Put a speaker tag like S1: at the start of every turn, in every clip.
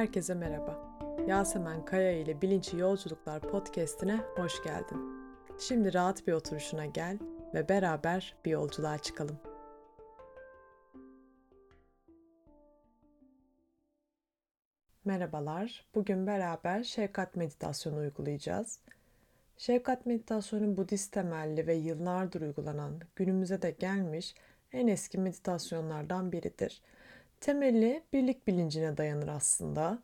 S1: herkese merhaba. Yasemen Kaya ile Bilinçli Yolculuklar podcastine hoş geldin. Şimdi rahat bir oturuşuna gel ve beraber bir yolculuğa çıkalım. Merhabalar. Bugün beraber şefkat meditasyonu uygulayacağız. Şefkat meditasyonu Budist temelli ve yıllardır uygulanan, günümüze de gelmiş en eski meditasyonlardan biridir. Temeli birlik bilincine dayanır aslında.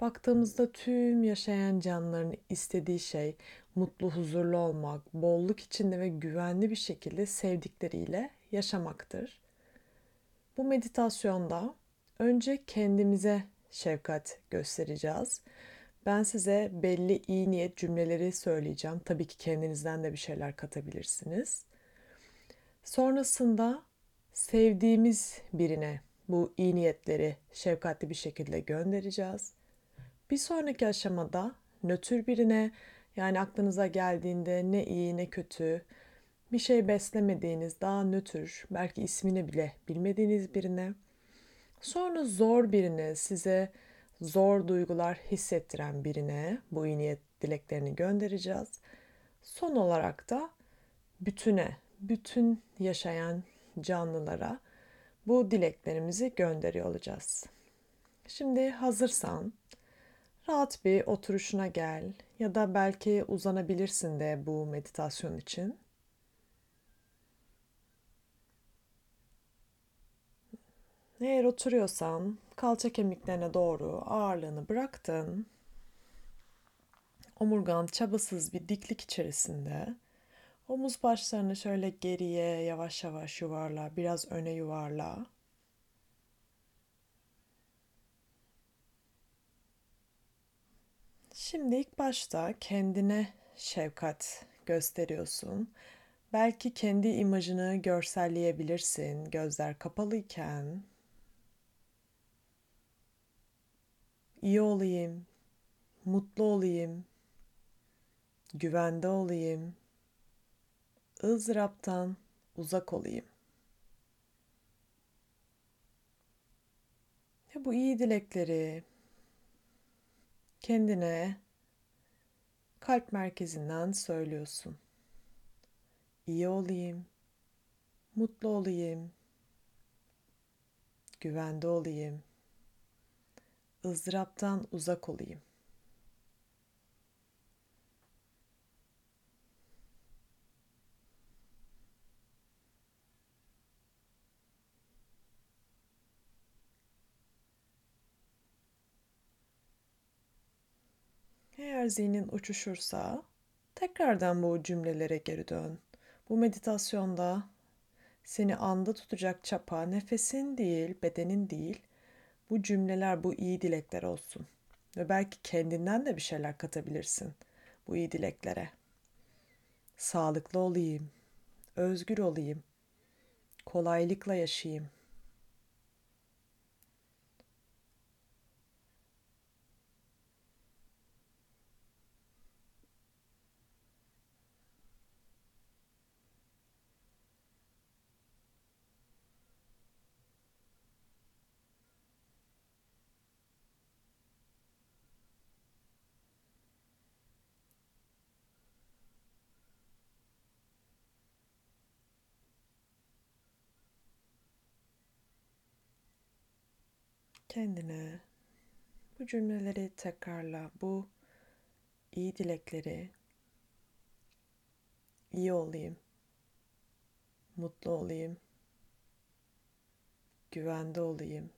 S1: Baktığımızda tüm yaşayan canlıların istediği şey mutlu, huzurlu olmak, bolluk içinde ve güvenli bir şekilde sevdikleriyle yaşamaktır. Bu meditasyonda önce kendimize şefkat göstereceğiz. Ben size belli iyi niyet cümleleri söyleyeceğim. Tabii ki kendinizden de bir şeyler katabilirsiniz. Sonrasında sevdiğimiz birine bu iyi niyetleri şefkatli bir şekilde göndereceğiz. Bir sonraki aşamada nötr birine yani aklınıza geldiğinde ne iyi ne kötü bir şey beslemediğiniz daha nötr belki ismini bile bilmediğiniz birine sonra zor birine size zor duygular hissettiren birine bu iyi niyet dileklerini göndereceğiz. Son olarak da bütüne, bütün yaşayan canlılara bu dileklerimizi gönderiyor olacağız. Şimdi hazırsan rahat bir oturuşuna gel ya da belki uzanabilirsin de bu meditasyon için. Eğer oturuyorsan kalça kemiklerine doğru ağırlığını bıraktın. Omurgan çabasız bir diklik içerisinde. Omuz başlarını şöyle geriye yavaş yavaş yuvarla, biraz öne yuvarla. Şimdi ilk başta kendine şefkat gösteriyorsun. Belki kendi imajını görselleyebilirsin gözler kapalıyken. İyi olayım, mutlu olayım, güvende olayım, ızdıraptan uzak olayım. Ve bu iyi dilekleri kendine kalp merkezinden söylüyorsun. İyi olayım, mutlu olayım, güvende olayım, ızdıraptan uzak olayım. Eğer zihnin uçuşursa tekrardan bu cümlelere geri dön. Bu meditasyonda seni anda tutacak çapa nefesin değil, bedenin değil. Bu cümleler, bu iyi dilekler olsun. Ve belki kendinden de bir şeyler katabilirsin bu iyi dileklere. Sağlıklı olayım, özgür olayım, kolaylıkla yaşayayım, kendine bu cümleleri tekrarla. Bu iyi dilekleri iyi olayım, mutlu olayım, güvende olayım,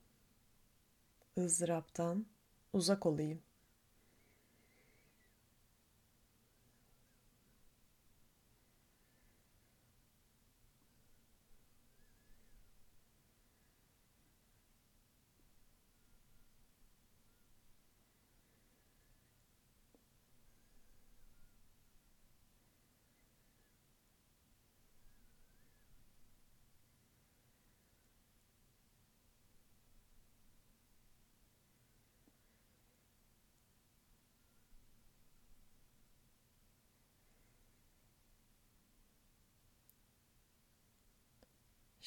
S1: ızdıraptan uzak olayım.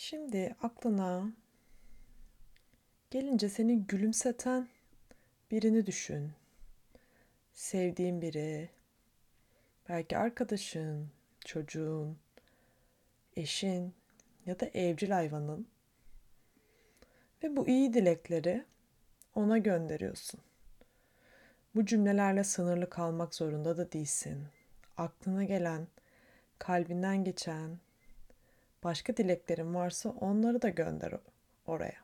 S1: Şimdi aklına gelince seni gülümseten birini düşün. Sevdiğin biri, belki arkadaşın, çocuğun, eşin ya da evcil hayvanın ve bu iyi dilekleri ona gönderiyorsun. Bu cümlelerle sınırlı kalmak zorunda da değilsin. Aklına gelen, kalbinden geçen başka dileklerin varsa onları da gönder oraya.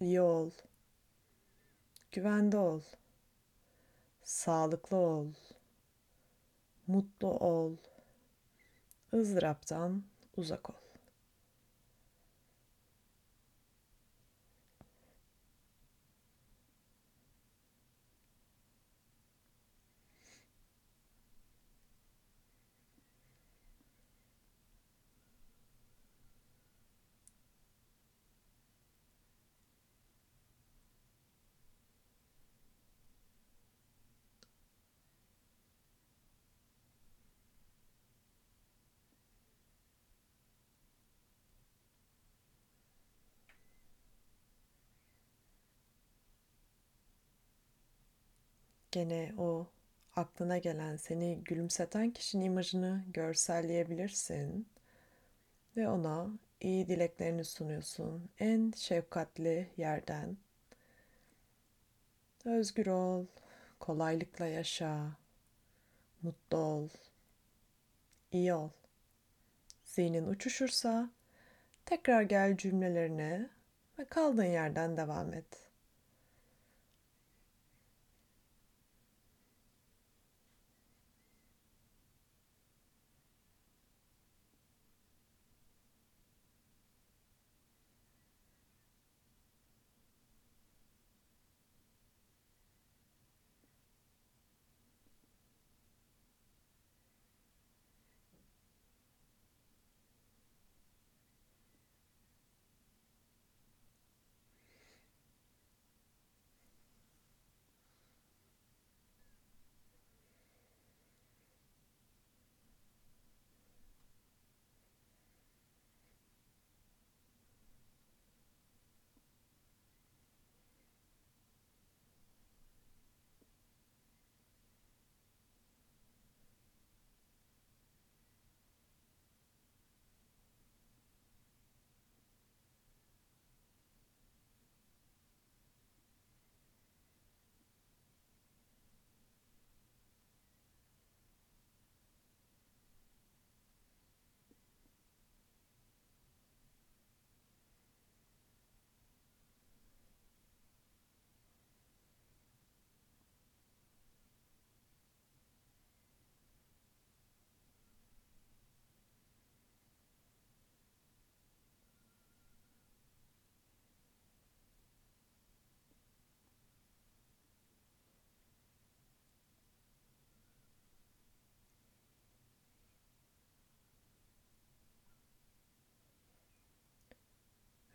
S1: İyi ol. Güvende ol. Sağlıklı ol. Mutlu ol. ızdıraptan uzak ol. Gene o aklına gelen seni gülümseten kişinin imajını görselleyebilirsin ve ona iyi dileklerini sunuyorsun en şefkatli yerden. Özgür ol, kolaylıkla yaşa, mutlu ol, iyi ol. Zihnin uçuşursa tekrar gel cümlelerine ve kaldığın yerden devam et.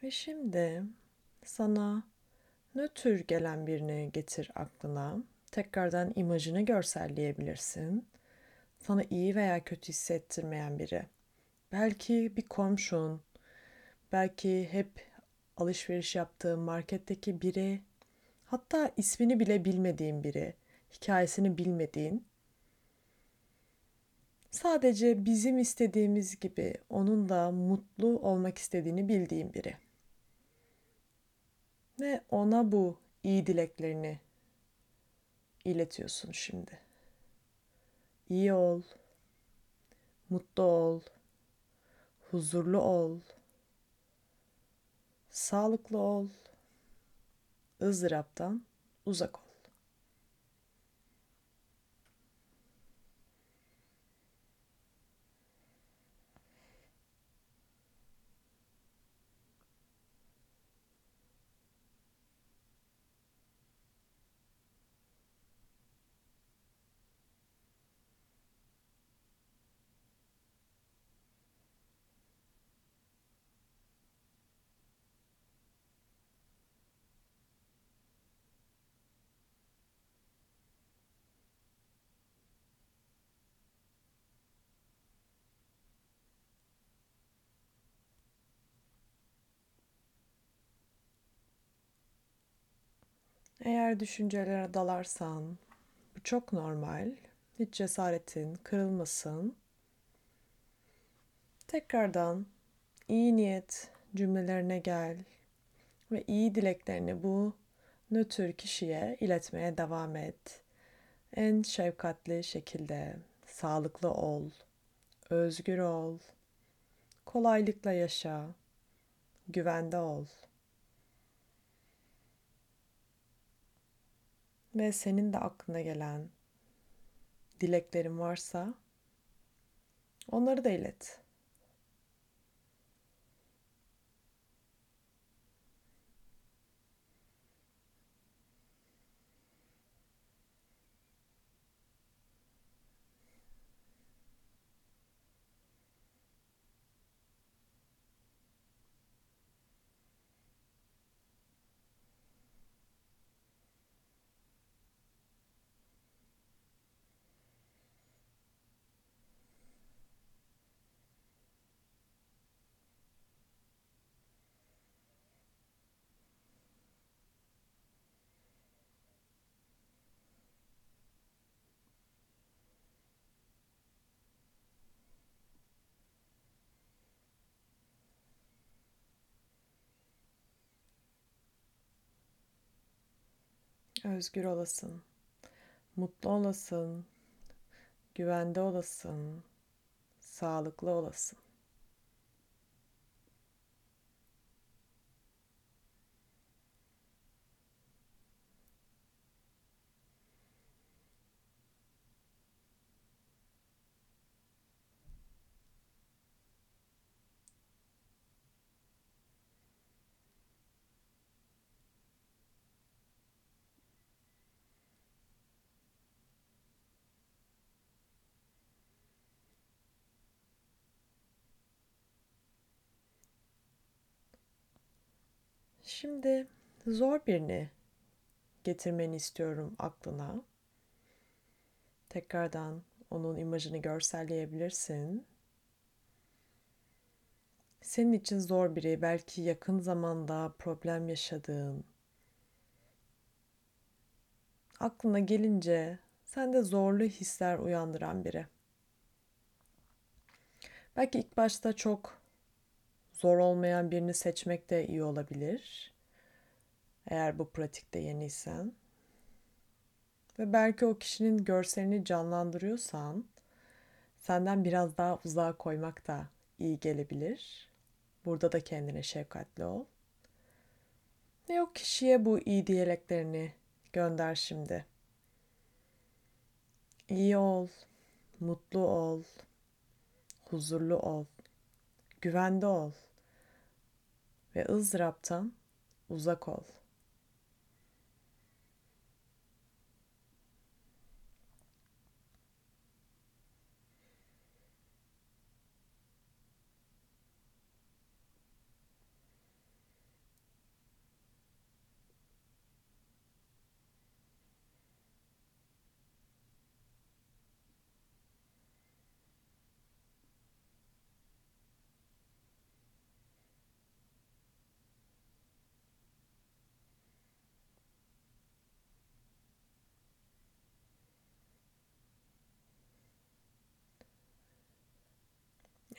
S1: Ve şimdi sana nötr gelen birini getir aklına. Tekrardan imajını görselleyebilirsin. Sana iyi veya kötü hissettirmeyen biri. Belki bir komşun, belki hep alışveriş yaptığın marketteki biri, hatta ismini bile bilmediğin biri, hikayesini bilmediğin Sadece bizim istediğimiz gibi onun da mutlu olmak istediğini bildiğim biri ve ona bu iyi dileklerini iletiyorsun şimdi. İyi ol, mutlu ol, huzurlu ol, sağlıklı ol, ızdıraptan uzak ol. Eğer düşüncelere dalarsan bu çok normal. Hiç cesaretin kırılmasın. Tekrardan iyi niyet cümlelerine gel ve iyi dileklerini bu nötr kişiye iletmeye devam et. En şefkatli şekilde sağlıklı ol, özgür ol, kolaylıkla yaşa, güvende ol. Ve senin de aklına gelen dileklerin varsa onları da ilet. Özgür olasın, mutlu olasın, güvende olasın, sağlıklı olasın. Şimdi zor birini getirmeni istiyorum aklına. Tekrardan onun imajını görselleyebilirsin. Senin için zor biri, belki yakın zamanda problem yaşadığın, aklına gelince sende zorlu hisler uyandıran biri. Belki ilk başta çok zor olmayan birini seçmek de iyi olabilir. Eğer bu pratikte yeniysen. Ve belki o kişinin görselini canlandırıyorsan senden biraz daha uzağa koymak da iyi gelebilir. Burada da kendine şefkatli ol. Ve o kişiye bu iyi dileklerini gönder şimdi. İyi ol, mutlu ol, huzurlu ol, güvende ol ve ızdıraptan uzak ol.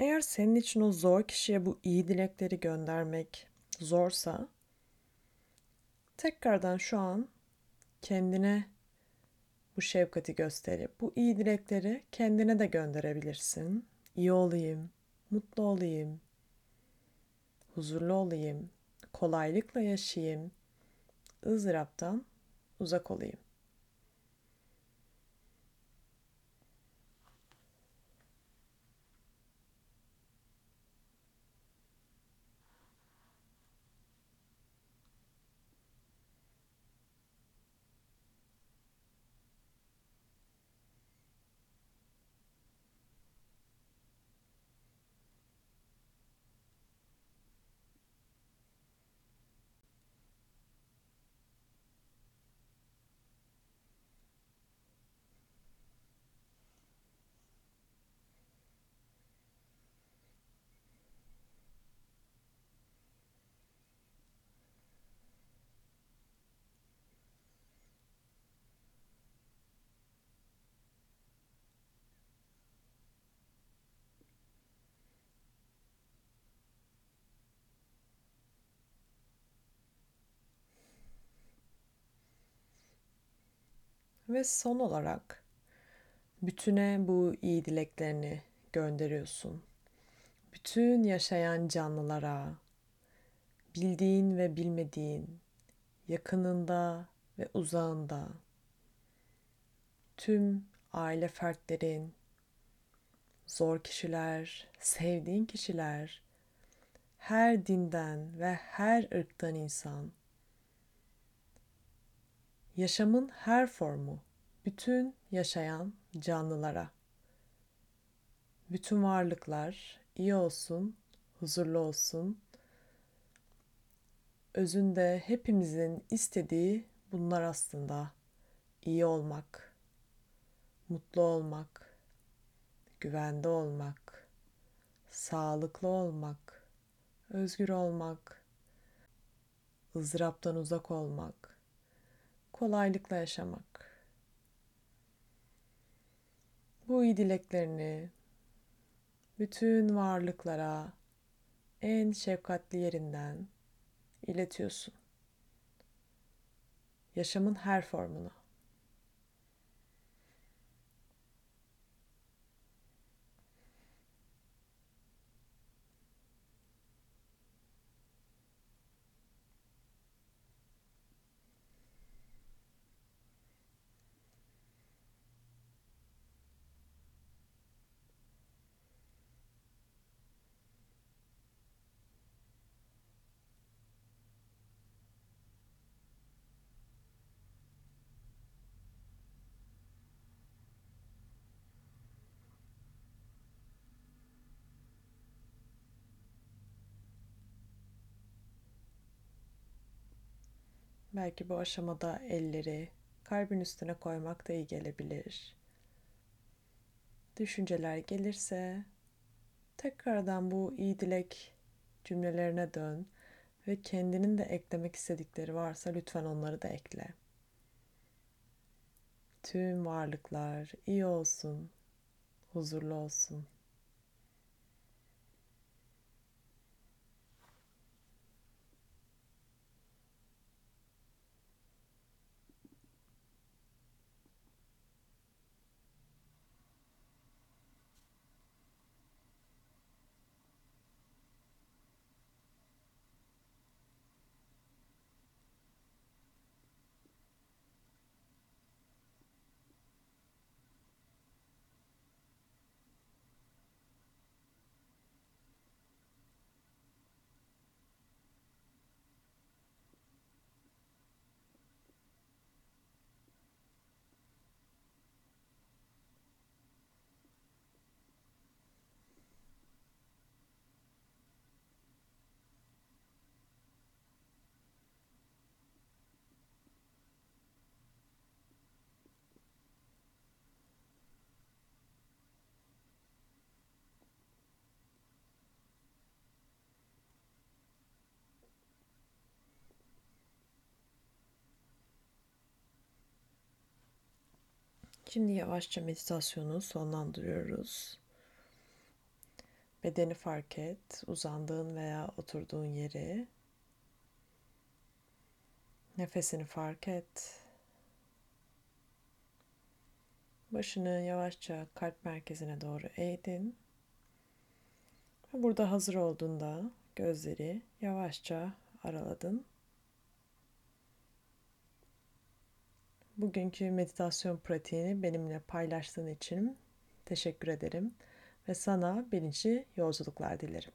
S1: Eğer senin için o zor kişiye bu iyi dilekleri göndermek zorsa tekrardan şu an kendine bu şefkati gösterip bu iyi dilekleri kendine de gönderebilirsin. İyi olayım, mutlu olayım, huzurlu olayım, kolaylıkla yaşayayım, ızdıraptan uzak olayım. Ve son olarak bütüne bu iyi dileklerini gönderiyorsun. Bütün yaşayan canlılara, bildiğin ve bilmediğin, yakınında ve uzağında, tüm aile fertlerin, zor kişiler, sevdiğin kişiler, her dinden ve her ırktan insan, yaşamın her formu, bütün yaşayan canlılara, bütün varlıklar iyi olsun, huzurlu olsun. Özünde hepimizin istediği bunlar aslında. iyi olmak, mutlu olmak, güvende olmak, sağlıklı olmak, özgür olmak, ızdıraptan uzak olmak, kolaylıkla yaşamak. Bu iyi dileklerini bütün varlıklara en şefkatli yerinden iletiyorsun. Yaşamın her formunu. Belki bu aşamada elleri kalbin üstüne koymak da iyi gelebilir. Düşünceler gelirse tekrardan bu iyi dilek cümlelerine dön ve kendinin de eklemek istedikleri varsa lütfen onları da ekle. Tüm varlıklar iyi olsun, huzurlu olsun. Şimdi yavaşça meditasyonu sonlandırıyoruz. Bedeni fark et, uzandığın veya oturduğun yeri. Nefesini fark et. Başını yavaşça kalp merkezine doğru eğdin. Burada hazır olduğunda gözleri yavaşça araladın. Bugünkü meditasyon pratiğini benimle paylaştığın için teşekkür ederim ve sana bilinçli yolculuklar dilerim.